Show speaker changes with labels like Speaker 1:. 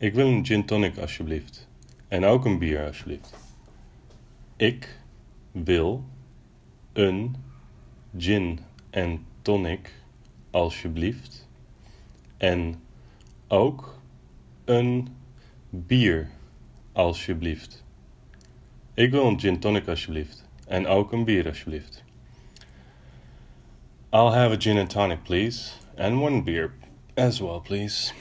Speaker 1: Ik wil een gin tonic alsjeblieft. En ook een bier alsjeblieft. Ik wil een gin en tonic alsjeblieft. En ook een bier alsjeblieft. Ik wil een gin tonic alsjeblieft. En ook een bier alsjeblieft. I'll have a gin and tonic, please. And one beer as well, please.